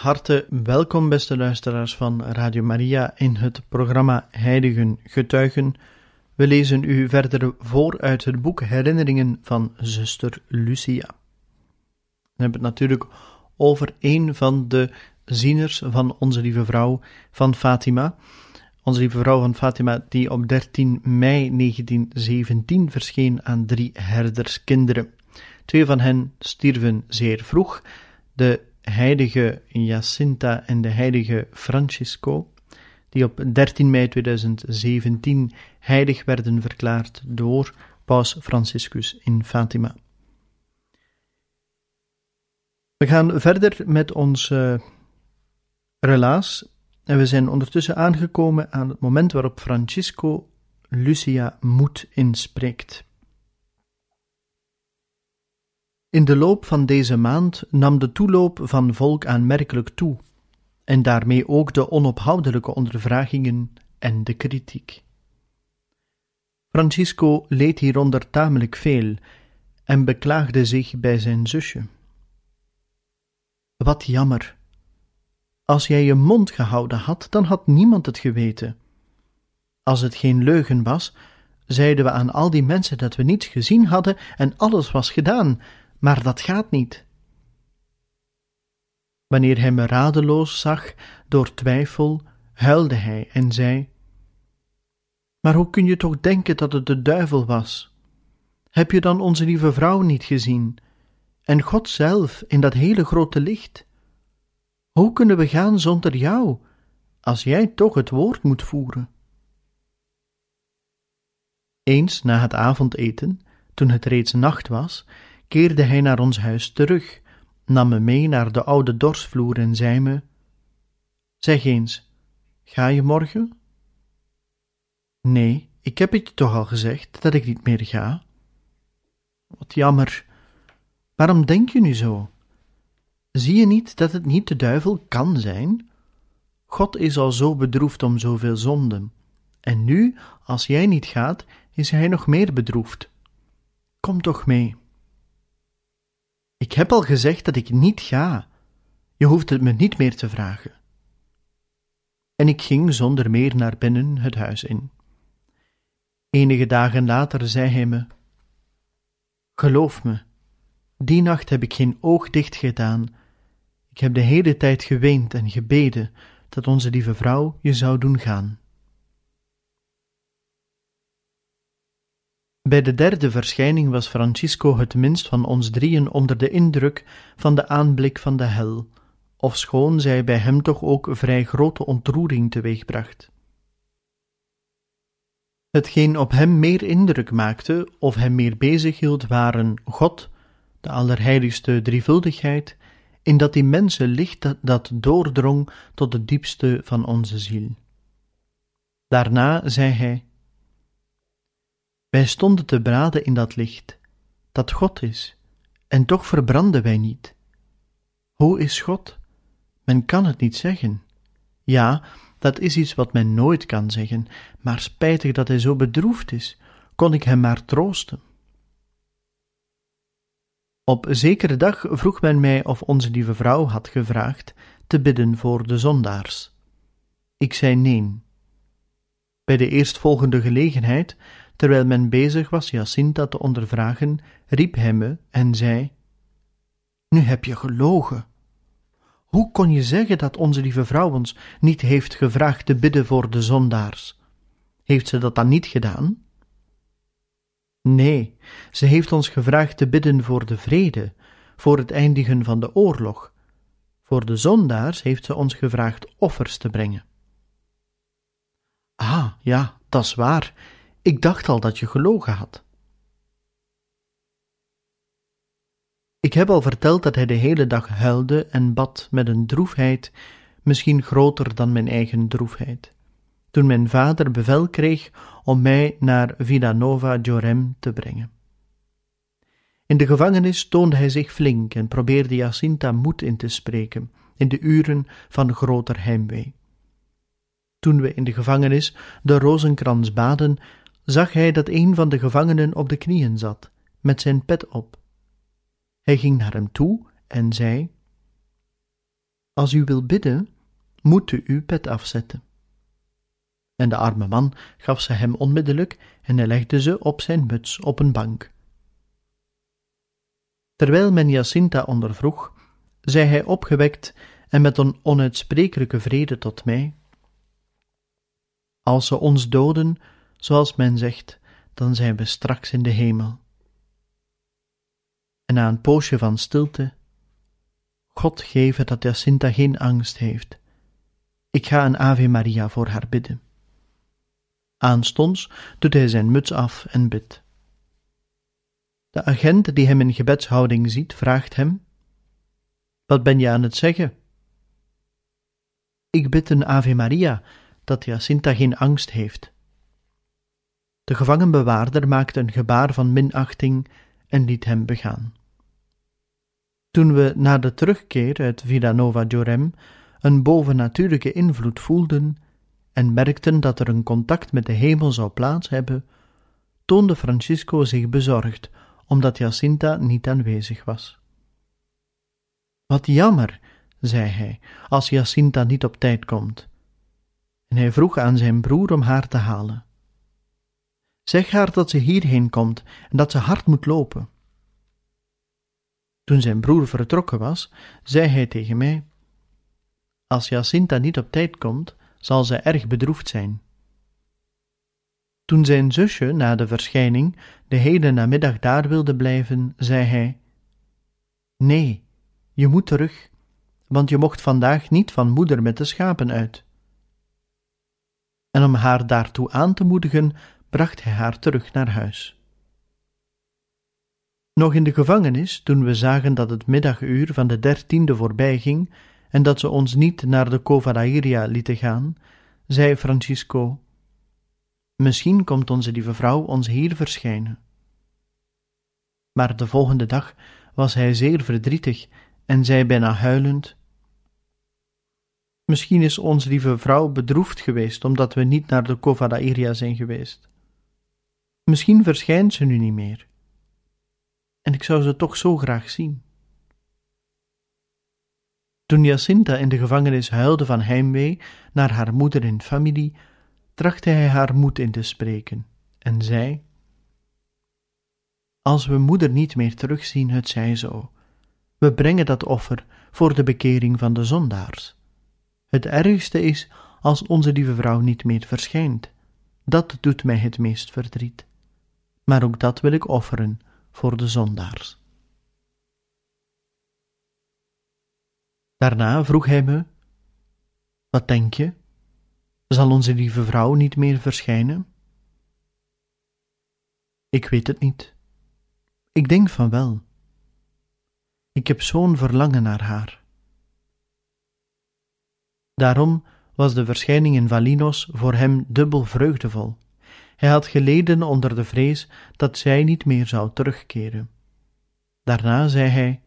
Harte welkom, beste luisteraars van Radio Maria, in het programma Heiligen Getuigen. We lezen u verder voor uit het boek Herinneringen van zuster Lucia. We hebben het natuurlijk over een van de zieners van Onze Lieve Vrouw van Fatima. Onze Lieve Vrouw van Fatima, die op 13 mei 1917 verscheen aan drie herderskinderen. Twee van hen stierven zeer vroeg. De heilige Jacinta en de heilige Francisco, die op 13 mei 2017 heilig werden verklaard door Paus Franciscus in Fatima. We gaan verder met ons relaas en we zijn ondertussen aangekomen aan het moment waarop Francisco Lucia moed inspreekt. In de loop van deze maand nam de toeloop van volk aanmerkelijk toe, en daarmee ook de onophoudelijke ondervragingen en de kritiek. Francisco leed hieronder tamelijk veel en beklaagde zich bij zijn zusje. Wat jammer. Als jij je mond gehouden had, dan had niemand het geweten. Als het geen leugen was, zeiden we aan al die mensen dat we niets gezien hadden en alles was gedaan, maar dat gaat niet. Wanneer hij me radeloos zag door twijfel, huilde hij en zei: Maar hoe kun je toch denken dat het de duivel was? Heb je dan onze lieve vrouw niet gezien? En God zelf in dat hele grote licht? Hoe kunnen we gaan zonder jou, als jij toch het woord moet voeren? Eens na het avondeten, toen het reeds nacht was, keerde hij naar ons huis terug, nam me mee naar de oude dorsvloer en zei me: Zeg eens, ga je morgen? Nee, ik heb het je toch al gezegd dat ik niet meer ga. Wat jammer. Waarom denk je nu zo? Zie je niet dat het niet de duivel kan zijn? God is al zo bedroefd om zoveel zonden. En nu, als jij niet gaat, is hij nog meer bedroefd. Kom toch mee. Ik heb al gezegd dat ik niet ga. Je hoeft het me niet meer te vragen. En ik ging zonder meer naar binnen het huis in. Enige dagen later zei hij me: Geloof me, die nacht heb ik geen oog dicht gedaan. Ik heb de hele tijd geweend en gebeden dat onze lieve vrouw je zou doen gaan. Bij de derde verschijning was Francisco het minst van ons drieën onder de indruk van de aanblik van de hel, ofschoon zij bij hem toch ook vrij grote ontroering teweegbracht. Hetgeen op hem meer indruk maakte of hem meer bezig hield waren God, de allerheiligste drievuldigheid, in dat die mensen licht dat, dat doordrong tot het diepste van onze ziel. Daarna zei hij: wij stonden te braden in dat licht, dat God is, en toch verbranden wij niet. Hoe is God? Men kan het niet zeggen. Ja, dat is iets wat men nooit kan zeggen, maar spijtig dat hij zo bedroefd is, kon ik hem maar troosten. Op zekere dag vroeg men mij of onze lieve vrouw had gevraagd te bidden voor de zondaars. Ik zei nee. Bij de eerstvolgende gelegenheid Terwijl men bezig was Jacinta te ondervragen, riep hij me en zei: Nu heb je gelogen. Hoe kon je zeggen dat onze lieve vrouw ons niet heeft gevraagd te bidden voor de zondaars? Heeft ze dat dan niet gedaan? Nee, ze heeft ons gevraagd te bidden voor de vrede, voor het eindigen van de oorlog. Voor de zondaars heeft ze ons gevraagd offers te brengen. Ah, ja, dat is waar. Ik dacht al dat je gelogen had. Ik heb al verteld dat hij de hele dag huilde en bad met een droefheid, misschien groter dan mijn eigen droefheid. Toen mijn vader bevel kreeg om mij naar Villanova Giorem te brengen. In de gevangenis toonde hij zich flink en probeerde Jacinta moed in te spreken in de uren van groter heimwee. Toen we in de gevangenis de rozenkrans baden, zag hij dat een van de gevangenen op de knieën zat, met zijn pet op. Hij ging naar hem toe en zei: Als u wil bidden, moet u uw pet afzetten. En de arme man gaf ze hem onmiddellijk en hij legde ze op zijn muts op een bank. Terwijl men Jacinta ondervroeg, zei hij opgewekt en met een onuitsprekelijke vrede tot mij: Als ze ons doden, zoals men zegt, dan zijn we straks in de hemel. En na een poosje van stilte: God geven dat Jacinta geen angst heeft. Ik ga een Ave Maria voor haar bidden. Aanstonds doet hij zijn muts af en bidt. De agent die hem in gebedshouding ziet, vraagt hem: Wat ben je aan het zeggen? Ik bid een Ave Maria, dat Jacinta geen angst heeft. De gevangenbewaarder maakte een gebaar van minachting en liet hem begaan. Toen we na de terugkeer uit Villanova Giorem een bovennatuurlijke invloed voelden en merkten dat er een contact met de hemel zou plaats hebben, toonde Francisco zich bezorgd omdat Jacinta niet aanwezig was. Wat jammer, zei hij, als Jacinta niet op tijd komt. En hij vroeg aan zijn broer om haar te halen. Zeg haar dat ze hierheen komt en dat ze hard moet lopen. Toen zijn broer vertrokken was, zei hij tegen mij: Als Jacinta niet op tijd komt, zal zij erg bedroefd zijn. Toen zijn zusje na de verschijning de hele namiddag daar wilde blijven, zei hij: Nee, je moet terug, want je mocht vandaag niet van moeder met de schapen uit. En om haar daartoe aan te moedigen, bracht hij haar terug naar huis. Nog in de gevangenis, toen we zagen dat het middaguur van de dertiende voorbij ging en dat ze ons niet naar de Covadairia lieten gaan, zei Francisco: Misschien komt onze lieve vrouw ons hier verschijnen. Maar de volgende dag was hij zeer verdrietig en zei bijna huilend: Misschien is onze lieve vrouw bedroefd geweest omdat we niet naar de Covadairia zijn geweest. Misschien verschijnt ze nu niet meer. En ik zou ze toch zo graag zien. Toen Jacinta in de gevangenis huilde van heimwee naar haar moeder en familie, trachtte hij haar moed in te spreken en zei: Als we moeder niet meer terugzien, het zij zo. We brengen dat offer voor de bekering van de zondaars. Het ergste is als onze lieve vrouw niet meer verschijnt. Dat doet mij het meest verdriet. Maar ook dat wil ik offeren voor de zondaars. Daarna vroeg hij me: Wat denk je? Zal onze lieve vrouw niet meer verschijnen? Ik weet het niet. Ik denk van wel. Ik heb zo'n verlangen naar haar. Daarom was de verschijning in Valinos voor hem dubbel vreugdevol. Hij had geleden onder de vrees dat zij niet meer zou terugkeren. Daarna zei hij: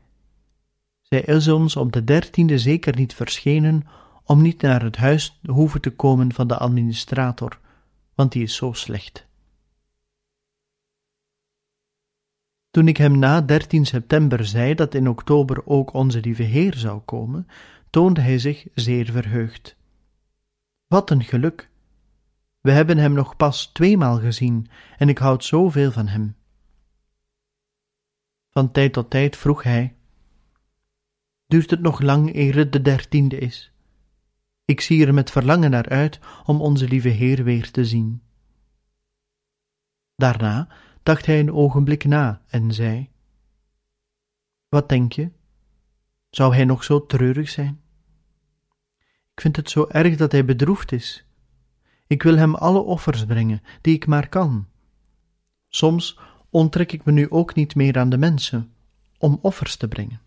Zij is ons op de dertiende zeker niet verschenen om niet naar het huis hoeven te komen van de administrator, want die is zo slecht. Toen ik hem na 13 september zei dat in oktober ook onze lieve Heer zou komen, toonde hij zich zeer verheugd. Wat een geluk! We hebben hem nog pas tweemaal gezien en ik houd zoveel van hem. Van tijd tot tijd vroeg hij: Duurt het nog lang eer het de dertiende is? Ik zie er met verlangen naar uit om onze lieve Heer weer te zien. Daarna dacht hij een ogenblik na en zei: Wat denk je? Zou hij nog zo treurig zijn? Ik vind het zo erg dat hij bedroefd is. Ik wil hem alle offers brengen die ik maar kan. Soms onttrek ik me nu ook niet meer aan de mensen om offers te brengen.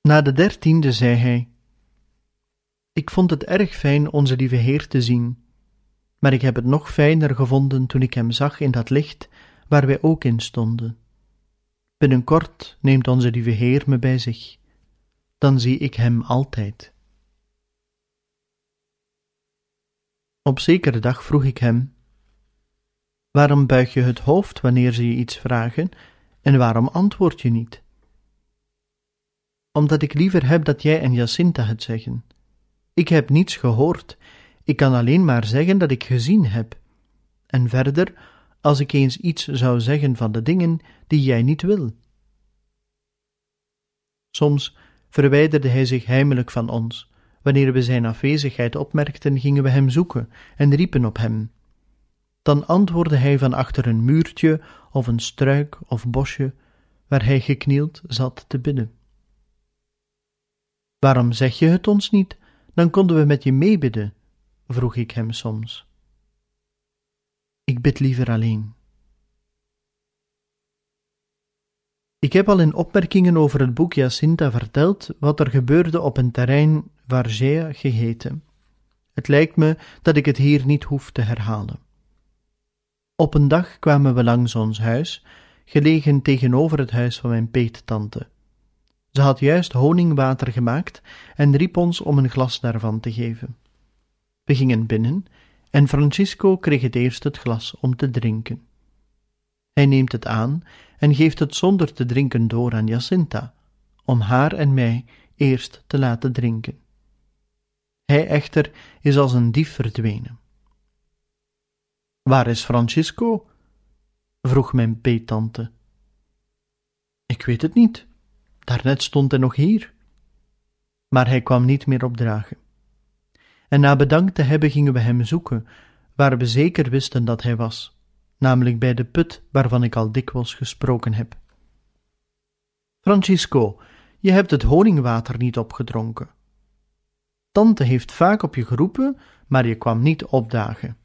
Na de dertiende zei hij: Ik vond het erg fijn onze lieve Heer te zien, maar ik heb het nog fijner gevonden toen ik hem zag in dat licht waar wij ook in stonden. Binnenkort neemt onze lieve Heer me bij zich, dan zie ik hem altijd. Op zekere dag vroeg ik hem: Waarom buig je het hoofd wanneer ze je iets vragen, en waarom antwoord je niet? Omdat ik liever heb dat jij en Jacinta het zeggen. Ik heb niets gehoord, ik kan alleen maar zeggen dat ik gezien heb. En verder, als ik eens iets zou zeggen van de dingen die jij niet wil. Soms verwijderde hij zich heimelijk van ons. Wanneer we zijn afwezigheid opmerkten, gingen we hem zoeken en riepen op hem. Dan antwoordde hij van achter een muurtje of een struik of bosje, waar hij geknield zat te bidden. Waarom zeg je het ons niet? Dan konden we met je meebidden, vroeg ik hem soms. Ik bid liever alleen. Ik heb al in opmerkingen over het boek Jacinta verteld wat er gebeurde op een terrein Vargea geheten. Het lijkt me dat ik het hier niet hoef te herhalen. Op een dag kwamen we langs ons huis, gelegen tegenover het huis van mijn peettante. Ze had juist honingwater gemaakt en riep ons om een glas daarvan te geven. We gingen binnen en Francisco kreeg het eerst het glas om te drinken. Hij neemt het aan en geeft het zonder te drinken door aan Jacinta, om haar en mij eerst te laten drinken. Hij echter is als een dief verdwenen. Waar is Francisco? vroeg mijn peetante. Ik weet het niet. Daarnet stond hij nog hier. Maar hij kwam niet meer opdragen. En na bedankt te hebben gingen we hem zoeken, waar we zeker wisten dat hij was, namelijk bij de put waarvan ik al dikwijls gesproken heb. Francisco, je hebt het honingwater niet opgedronken. Tante heeft vaak op je geroepen, maar je kwam niet opdagen.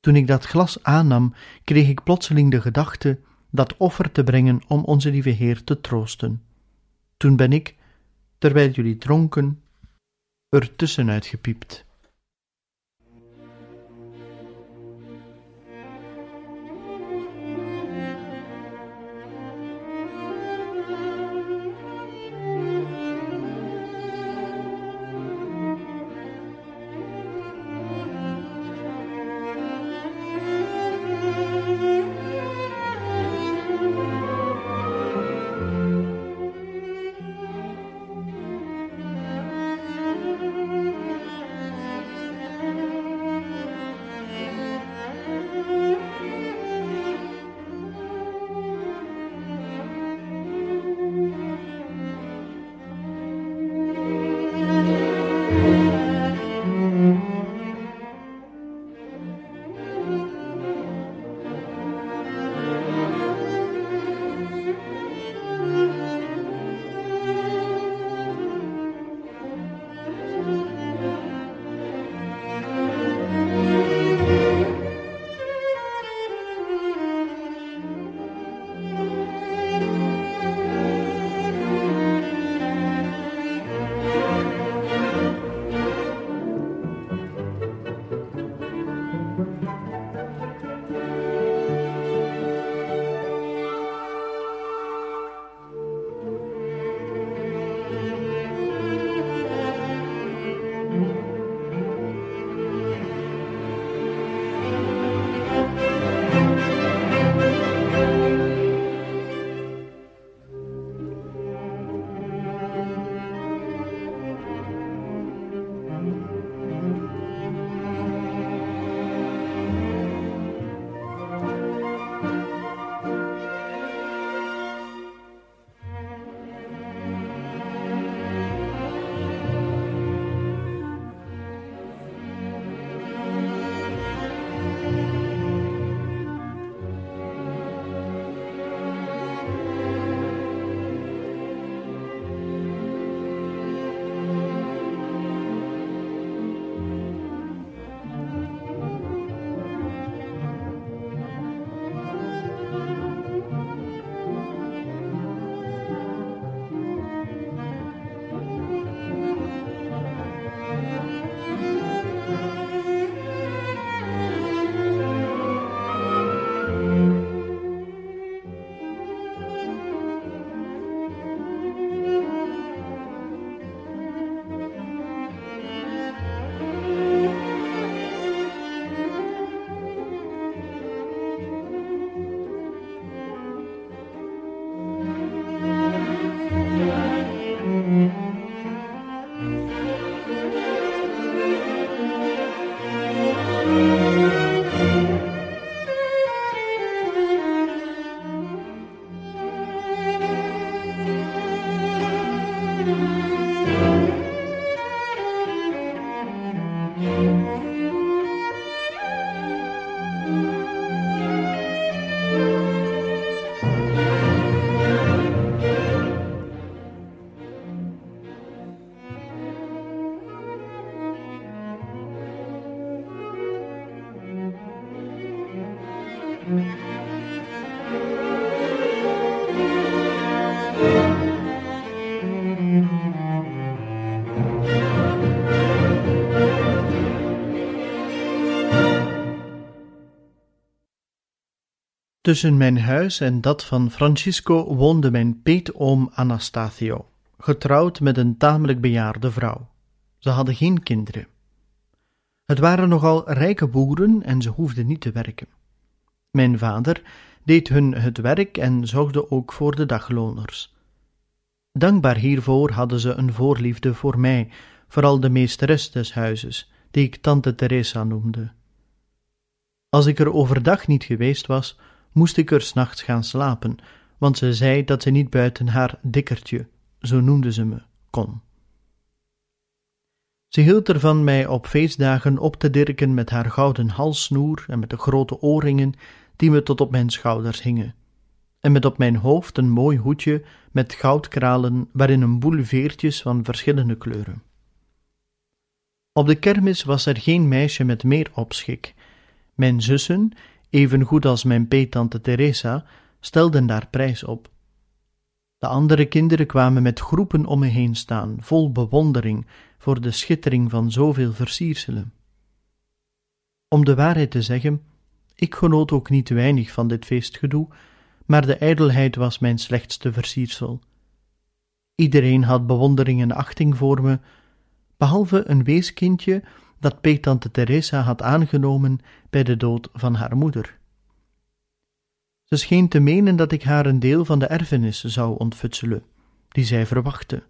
Toen ik dat glas aannam, kreeg ik plotseling de gedachte dat offer te brengen om onze lieve Heer te troosten. Toen ben ik, terwijl jullie dronken, er tussenuit gepiept. Tussen mijn huis en dat van Francisco woonde mijn peetoom Anastacio, getrouwd met een tamelijk bejaarde vrouw. Ze hadden geen kinderen. Het waren nogal rijke boeren en ze hoefden niet te werken. Mijn vader deed hun het werk en zorgde ook voor de dagloners. Dankbaar hiervoor hadden ze een voorliefde voor mij, vooral de meesteres des huizes, die ik tante Teresa noemde. Als ik er overdag niet geweest was, moest ik er s'nachts gaan slapen, want ze zei dat ze niet buiten haar dikkertje, zo noemde ze me, kon. Ze hield ervan mij op feestdagen op te dirken met haar gouden halssnoer en met de grote oorringen die me tot op mijn schouders hingen, en met op mijn hoofd een mooi hoedje met goudkralen waarin een boel veertjes van verschillende kleuren. Op de kermis was er geen meisje met meer opschik. Mijn zussen, even goed als mijn peetante Teresa, stelden daar prijs op. De andere kinderen kwamen met groepen om me heen staan, vol bewondering voor de schittering van zoveel versierselen. Om de waarheid te zeggen, ik genoot ook niet weinig van dit feestgedoe, maar de ijdelheid was mijn slechtste versiersel. Iedereen had bewondering en achting voor me, behalve een weeskindje dat peetante Teresa had aangenomen bij de dood van haar moeder. Ze scheen te menen dat ik haar een deel van de erfenis zou ontfutselen, die zij verwachtte.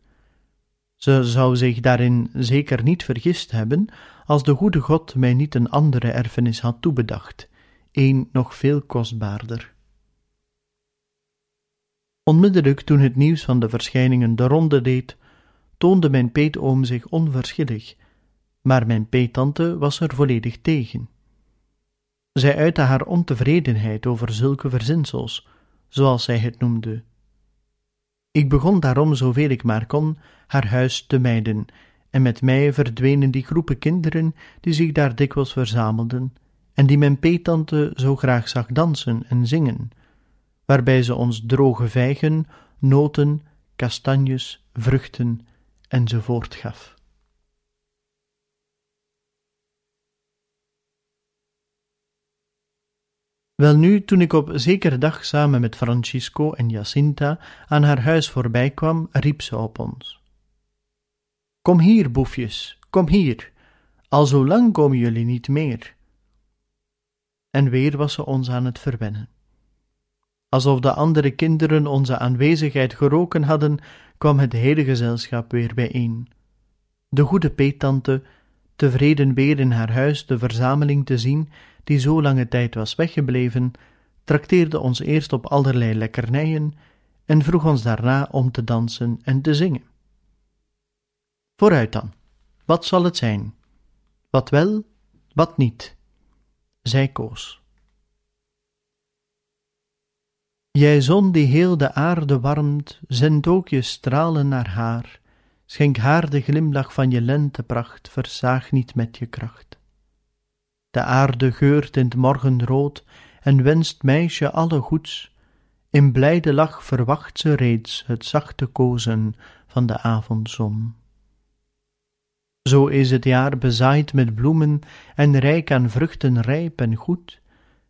Ze zou zich daarin zeker niet vergist hebben, als de goede God mij niet een andere erfenis had toebedacht, een nog veel kostbaarder. Onmiddellijk toen het nieuws van de verschijningen de ronde deed, toonde mijn peetoom zich onverschillig, maar mijn peetante was er volledig tegen. Zij uitte haar ontevredenheid over zulke verzinsels, zoals zij het noemde. Ik begon daarom zoveel ik maar kon haar huis te mijden, en met mij verdwenen die groepen kinderen die zich daar dikwijls verzamelden en die mijn peetante zo graag zag dansen en zingen, waarbij ze ons droge vijgen, noten, kastanjes, vruchten enzovoort gaf. Welnu, toen ik op zekere dag samen met Francisco en Jacinta aan haar huis voorbij kwam, riep ze op ons. Kom hier, boefjes, kom hier, al zo lang komen jullie niet meer. En weer was ze ons aan het verwennen. Alsof de andere kinderen onze aanwezigheid geroken hadden, kwam het hele gezelschap weer bijeen. De goede peetante, tevreden weer in haar huis de verzameling te zien, die zo lange tijd was weggebleven, trakteerde ons eerst op allerlei lekkernijen en vroeg ons daarna om te dansen en te zingen. Vooruit dan, wat zal het zijn? Wat wel, wat niet? Zij koos. Jij zon die heel de aarde warmt, zend ook je stralen naar haar, schenk haar de glimlach van je lentepracht, versaag niet met je kracht. De aarde geurt in het morgenrood en wenst meisje alle goeds, in blijde lach verwacht ze reeds het zachte kozen van de avondzon. Zo is het jaar bezaaid met bloemen en rijk aan vruchten rijp en goed,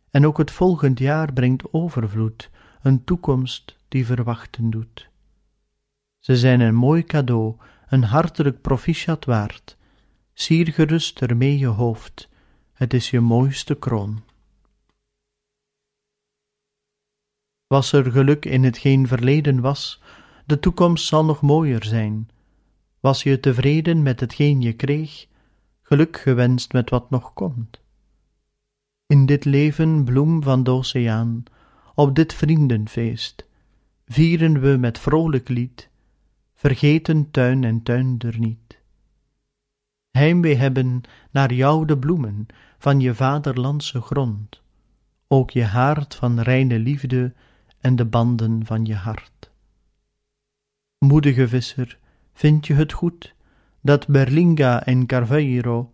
en ook het volgend jaar brengt overvloed, een toekomst die verwachten doet. Ze zijn een mooi cadeau, een hartelijk proficiat waard. Sier gerust ermee je hoofd, het is je mooiste kroon. Was er geluk in hetgeen verleden was, de toekomst zal nog mooier zijn. Was je tevreden met hetgeen je kreeg, geluk gewenst met wat nog komt. In dit leven, bloem van de oceaan, op dit vriendenfeest, vieren we met vrolijk lied, vergeten tuin en tuinder niet. Heimwee hebben naar jou de bloemen van je vaderlandse grond, ook je haard van reine liefde en de banden van je hart. Moedige visser, vind je het goed dat Berlinga en Carveiro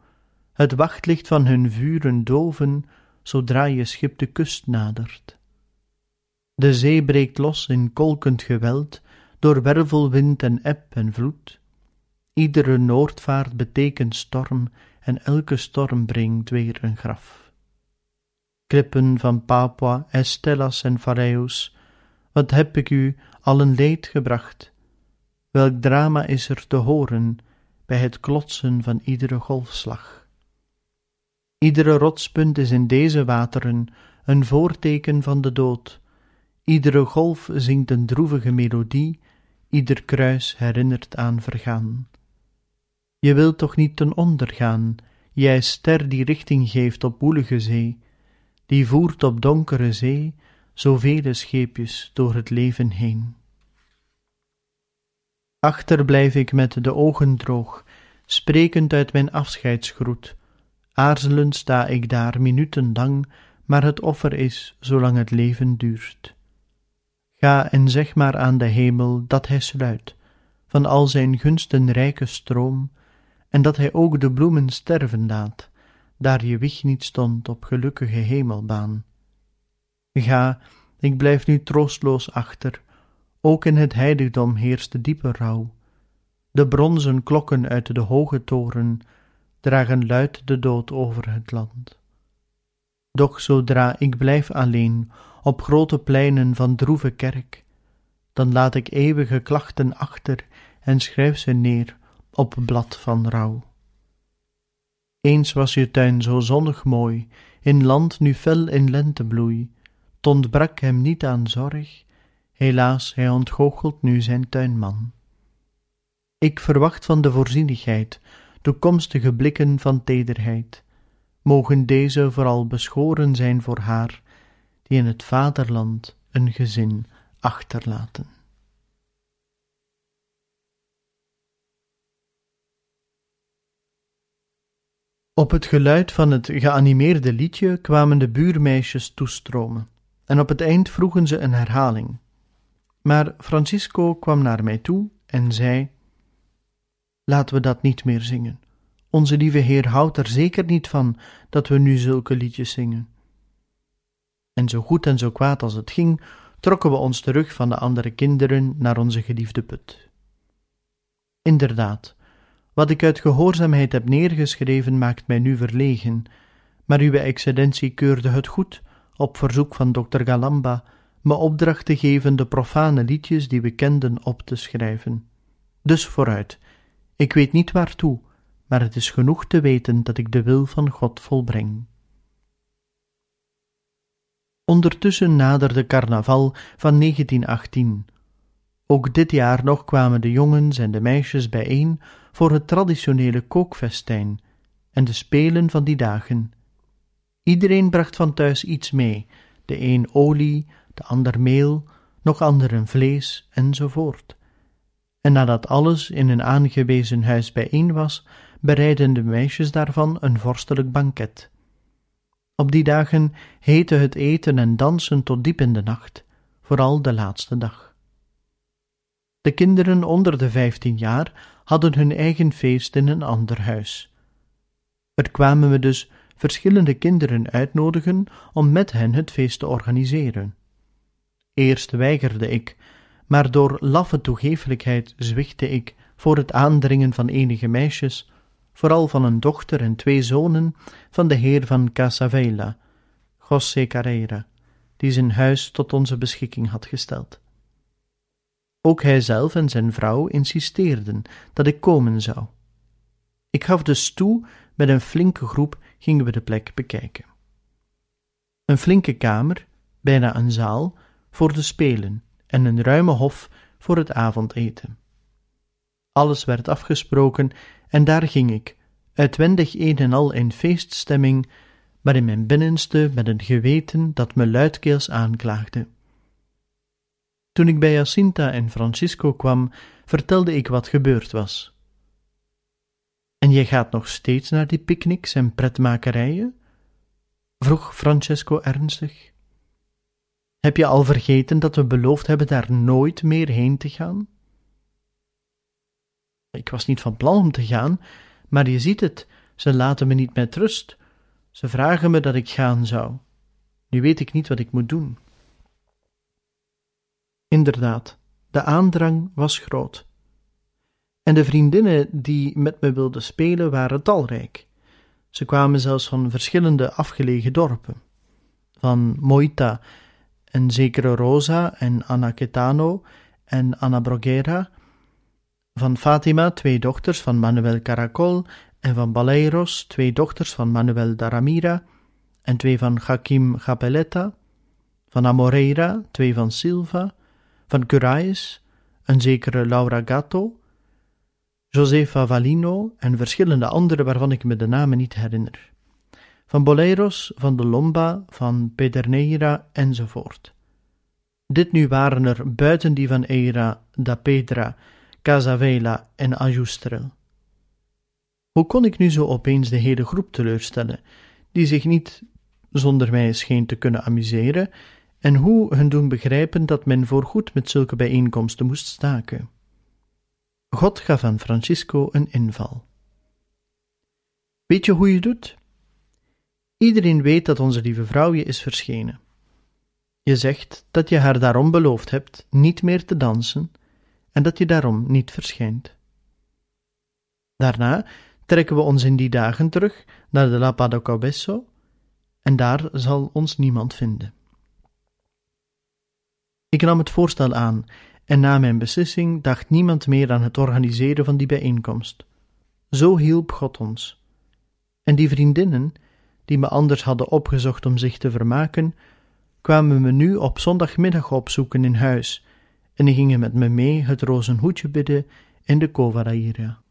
het wachtlicht van hun vuren doven zodra je schip de kust nadert? De zee breekt los in kolkend geweld door wervelwind en eb en vloed. Iedere noordvaart betekent storm en elke storm brengt weer een graf. Klippen van Papua, Estellas en Phareus, wat heb ik u al een leed gebracht? Welk drama is er te horen bij het klotsen van iedere golfslag? Iedere rotspunt is in deze wateren een voorteken van de dood. Iedere golf zingt een droevige melodie, ieder kruis herinnert aan vergaan. Je wilt toch niet ten onder gaan, jij ster die richting geeft op woelige zee, die voert op donkere zee zoveel scheepjes door het leven heen. Achter blijf ik met de ogen droog, sprekend uit mijn afscheidsgroet. Aarzelend sta ik daar minutenlang, maar het offer is zolang het leven duurt. Ga en zeg maar aan de hemel dat hij sluit, van al zijn gunsten rijke stroom, en dat hij ook de bloemen sterven laat, daar je wieg niet stond op gelukkige hemelbaan. Ga, ik blijf nu troostloos achter, ook in het heiligdom heerst diepe rouw. De bronzen klokken uit de hoge toren dragen luid de dood over het land. Doch zodra ik blijf alleen op grote pleinen van droeve kerk, dan laat ik eeuwige klachten achter en schrijf ze neer op blad van rouw. Eens was je tuin zo zonnig mooi, in land nu fel in lentebloei, t ontbrak hem niet aan zorg, helaas hij ontgoochelt nu zijn tuinman. Ik verwacht van de voorzienigheid toekomstige blikken van tederheid, mogen deze vooral beschoren zijn voor haar, die in het vaderland een gezin achterlaten. Op het geluid van het geanimeerde liedje kwamen de buurmeisjes toestromen, en op het eind vroegen ze een herhaling. Maar Francisco kwam naar mij toe en zei: Laten we dat niet meer zingen. Onze lieve Heer houdt er zeker niet van dat we nu zulke liedjes zingen. En zo goed en zo kwaad als het ging, trokken we ons terug van de andere kinderen naar onze geliefde put. Inderdaad, wat ik uit gehoorzaamheid heb neergeschreven maakt mij nu verlegen, maar uwe excellentie keurde het goed, op verzoek van dokter Galamba, me opdracht te geven de profane liedjes die we kenden op te schrijven. Dus vooruit, ik weet niet waartoe, maar het is genoeg te weten dat ik de wil van God volbreng. Ondertussen naderde carnaval van 1918. Ook dit jaar nog kwamen de jongens en de meisjes bijeen voor het traditionele kookfestijn en de spelen van die dagen. Iedereen bracht van thuis iets mee, de een olie, de ander meel, nog anderen vlees, enzovoort. En nadat alles in een aangewezen huis bijeen was, bereidden de meisjes daarvan een vorstelijk banket. Op die dagen heette het eten en dansen tot diep in de nacht, vooral de laatste dag. De kinderen onder de vijftien jaar hadden hun eigen feest in een ander huis. Er kwamen we dus verschillende kinderen uitnodigen om met hen het feest te organiseren. Eerst weigerde ik, maar door laffe toegeeflijkheid zwichtte ik voor het aandringen van enige meisjes, vooral van een dochter en twee zonen van de heer van Casavela, José Carreira, die zijn huis tot onze beschikking had gesteld. Ook hij zelf en zijn vrouw insisteerden dat ik komen zou. Ik gaf dus toe, met een flinke groep gingen we de plek bekijken. Een flinke kamer, bijna een zaal, voor de spelen en een ruime hof voor het avondeten. Alles werd afgesproken en daar ging ik, uitwendig een en al in feeststemming, maar in mijn binnenste met een geweten dat me luidkeels aanklaagde. Toen ik bij Jacinta en Francisco kwam, vertelde ik wat gebeurd was. En jij gaat nog steeds naar die picknicks en pretmakerijen? vroeg Francesco ernstig. Heb je al vergeten dat we beloofd hebben daar nooit meer heen te gaan? Ik was niet van plan om te gaan, maar je ziet het, ze laten me niet met rust. Ze vragen me dat ik gaan zou. Nu weet ik niet wat ik moet doen. Inderdaad, de aandrang was groot. En de vriendinnen die met me wilden spelen waren talrijk. Ze kwamen zelfs van verschillende afgelegen dorpen. van Moita en zekere Rosa en Anna Ketano en Anna Broguera, van Fatima twee dochters van Manuel Caracol en van Baleiros twee dochters van Manuel Daramira en twee van Hakim Gapeleta, van Amoreira twee van Silva, van Curais een zekere Laura Gatto, Josefa Valino en verschillende anderen waarvan ik me de namen niet herinner. Van Boleiros, van de Lomba, van Pederneira enzovoort. Dit nu waren er buiten die van Eira, da Pedra, Casavela en Ajustrel. Hoe kon ik nu zo opeens de hele groep teleurstellen, die zich niet zonder mij scheen te kunnen amuseren, en hoe hun doen begrijpen dat men voorgoed met zulke bijeenkomsten moest staken? God gaf aan Francisco een inval. Weet je hoe je doet? Iedereen weet dat onze lieve vrouw je is verschenen. Je zegt dat je haar daarom beloofd hebt niet meer te dansen en dat je daarom niet verschijnt. Daarna trekken we ons in die dagen terug naar de Lapa do en daar zal ons niemand vinden. Ik nam het voorstel aan en na mijn beslissing dacht niemand meer aan het organiseren van die bijeenkomst. Zo hielp God ons. En die vriendinnen, die me anders hadden opgezocht om zich te vermaken, kwamen me nu op zondagmiddag opzoeken in huis en gingen met me mee het rozenhoedje bidden in de Kovaraira.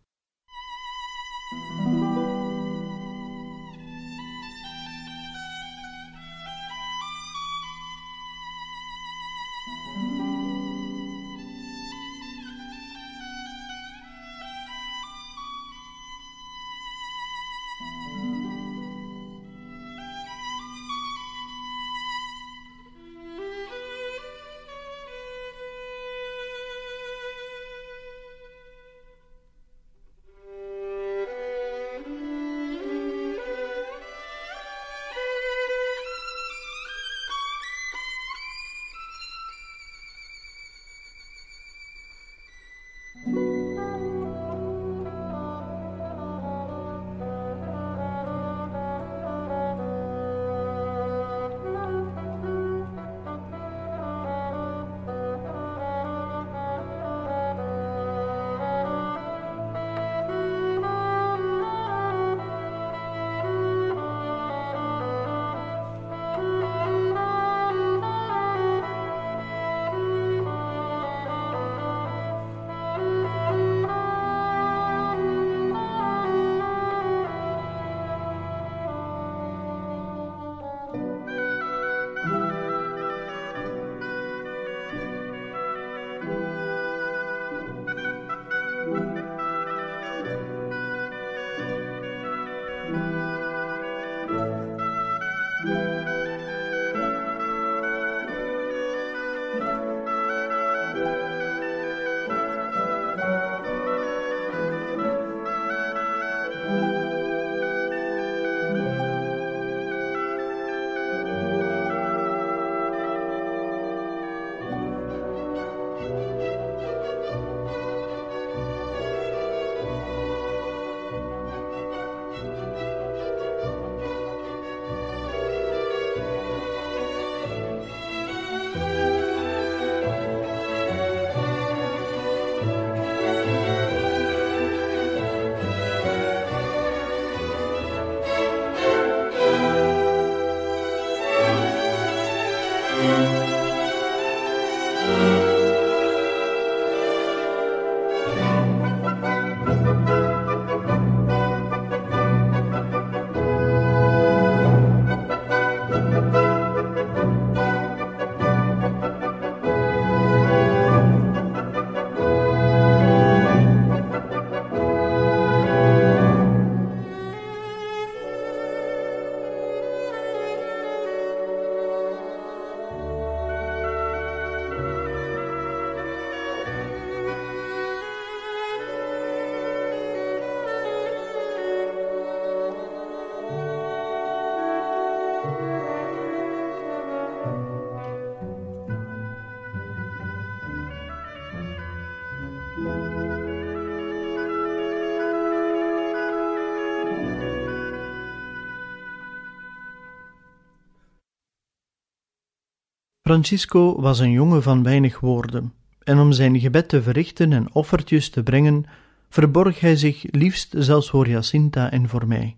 Francisco was een jongen van weinig woorden, en om zijn gebed te verrichten en offertjes te brengen, verborg hij zich liefst zelfs voor Jacinta en voor mij.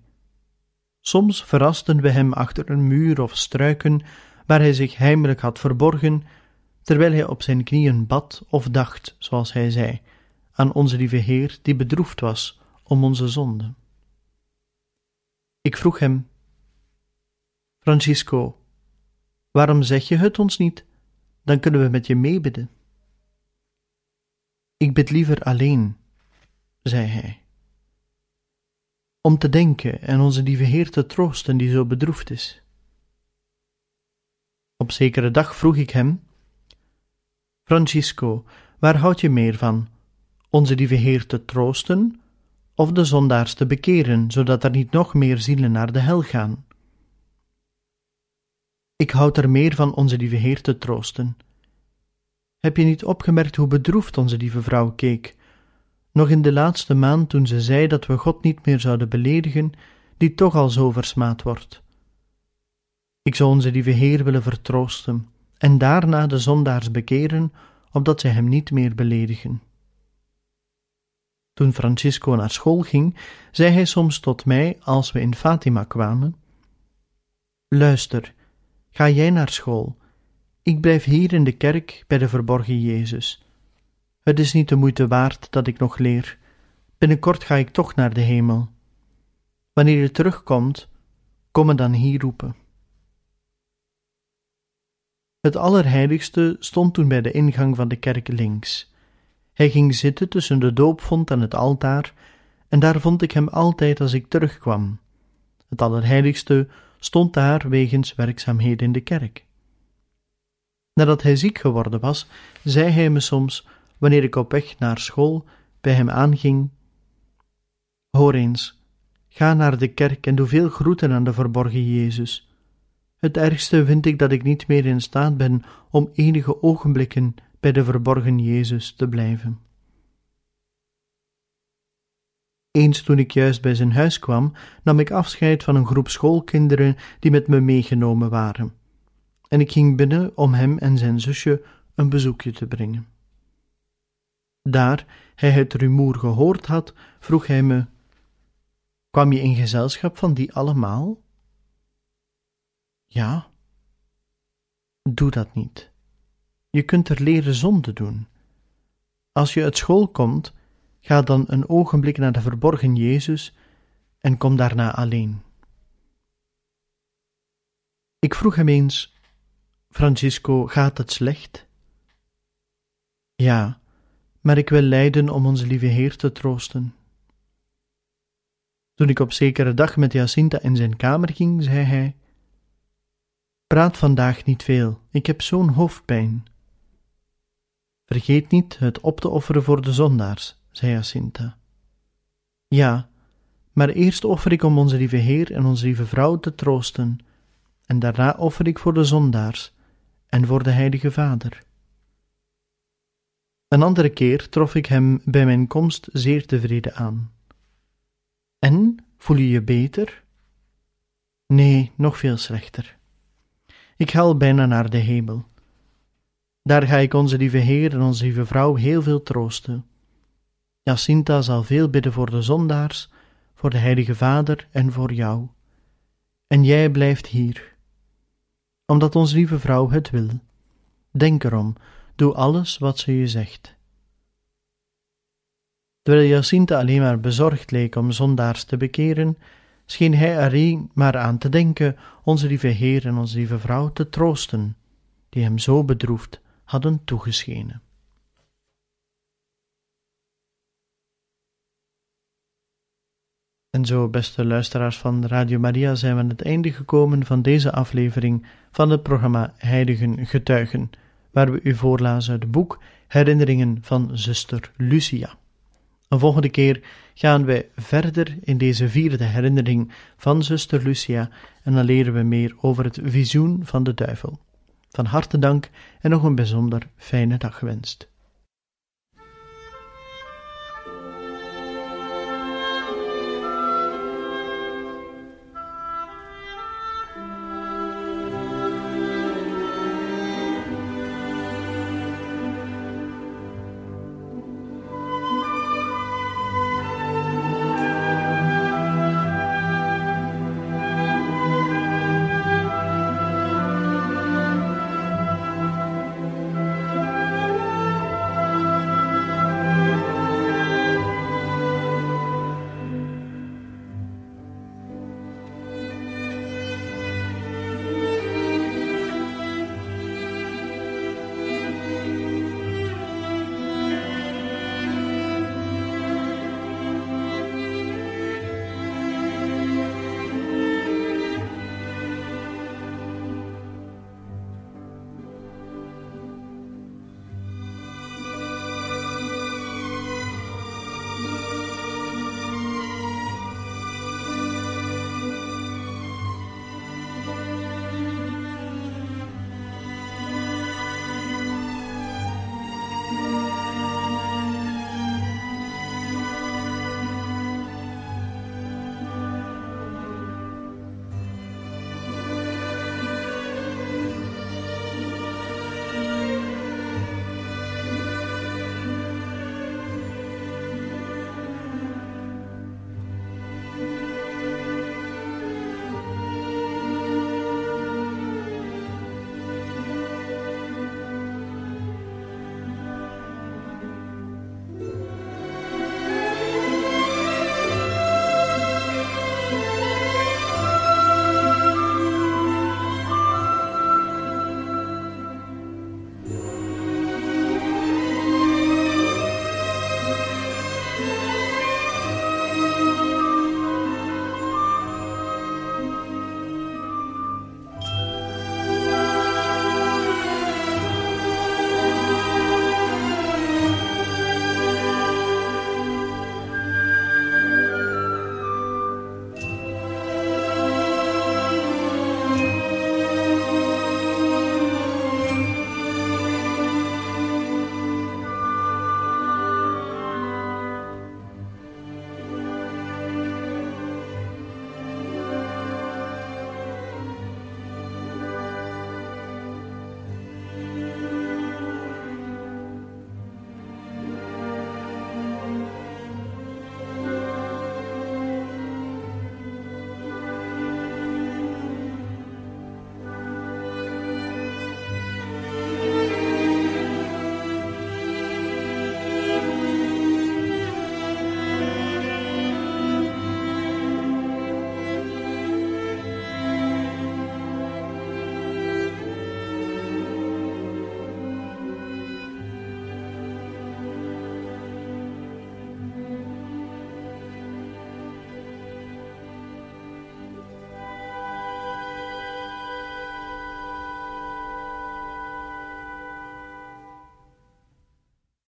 Soms verrasten we hem achter een muur of struiken waar hij zich heimelijk had verborgen, terwijl hij op zijn knieën bad of dacht, zoals hij zei, aan onze lieve Heer die bedroefd was om onze zonde. Ik vroeg hem: Francisco, waarom zeg je het ons niet? Dan kunnen we met je meebidden. Ik bid liever alleen, zei hij, om te denken en onze lieve Heer te troosten die zo bedroefd is. Op zekere dag vroeg ik hem: Francisco, waar houd je meer van? Onze lieve Heer te troosten of de zondaars te bekeren, zodat er niet nog meer zielen naar de hel gaan? Ik houd er meer van onze lieve Heer te troosten. Heb je niet opgemerkt hoe bedroefd onze lieve vrouw keek? Nog in de laatste maand toen ze zei dat we God niet meer zouden beledigen, die toch al zo versmaad wordt. Ik zou onze lieve Heer willen vertroosten en daarna de zondaars bekeren, opdat zij hem niet meer beledigen. Toen Francisco naar school ging, zei hij soms tot mij als we in Fatima kwamen: Luister, ga jij naar school. Ik blijf hier in de kerk bij de verborgen Jezus. Het is niet de moeite waard dat ik nog leer. Binnenkort ga ik toch naar de hemel. Wanneer je terugkomt, kom me dan hier roepen. Het Allerheiligste stond toen bij de ingang van de kerk links. Hij ging zitten tussen de doopvond en het altaar, en daar vond ik hem altijd als ik terugkwam. Het Allerheiligste stond daar wegens werkzaamheden in de kerk. Nadat hij ziek geworden was, zei hij me soms, wanneer ik op weg naar school bij hem aanging: Hoor eens, ga naar de kerk en doe veel groeten aan de verborgen Jezus. Het ergste vind ik dat ik niet meer in staat ben om enige ogenblikken bij de verborgen Jezus te blijven. Eens toen ik juist bij zijn huis kwam, nam ik afscheid van een groep schoolkinderen die met me meegenomen waren, en ik ging binnen om hem en zijn zusje een bezoekje te brengen. Daar hij het rumoer gehoord had, vroeg hij me: Kwam je in gezelschap van die allemaal? Ja. Doe dat niet. Je kunt er leren zonde doen. Als je uit school komt, ga dan een ogenblik naar de verborgen Jezus en kom daarna alleen. Ik vroeg hem eens: Francisco, gaat het slecht? Ja, maar ik wil lijden om onze lieve Heer te troosten. Toen ik op zekere dag met Jacinta in zijn kamer ging, zei hij: Praat vandaag niet veel, ik heb zo'n hoofdpijn. Vergeet niet het op te offeren voor de zondaars, zei Jacinta. Ja, maar eerst offer ik om onze lieve Heer en onze lieve vrouw te troosten, en daarna offer ik voor de zondaars en voor de Heilige Vader. Een andere keer trof ik hem bij mijn komst zeer tevreden aan. En, voel je je beter? Nee, nog veel slechter. Ik ga al bijna naar de hemel. Daar ga ik onze lieve Heer en onze lieve vrouw heel veel troosten. Jacinta zal veel bidden voor de zondaars, voor de Heilige Vader en voor jou. En jij blijft hier, omdat onze lieve vrouw het wil. Denk erom, doe alles wat ze je zegt. Terwijl Jacinta alleen maar bezorgd leek om zondaars te bekeren, scheen hij alleen maar aan te denken onze lieve Heer en onze lieve vrouw te troosten, die hem zo bedroefd hadden toegeschenen. En zo, beste luisteraars van Radio Maria, zijn we aan het einde gekomen van deze aflevering van het programma Heiligen Getuigen, waar we u voorlazen het boek Herinneringen van zuster Lucia. Een volgende keer gaan wij verder in deze vierde herinnering van zuster Lucia en dan leren we meer over het visioen van de duivel. Van harte dank en nog een bijzonder fijne dag gewenst.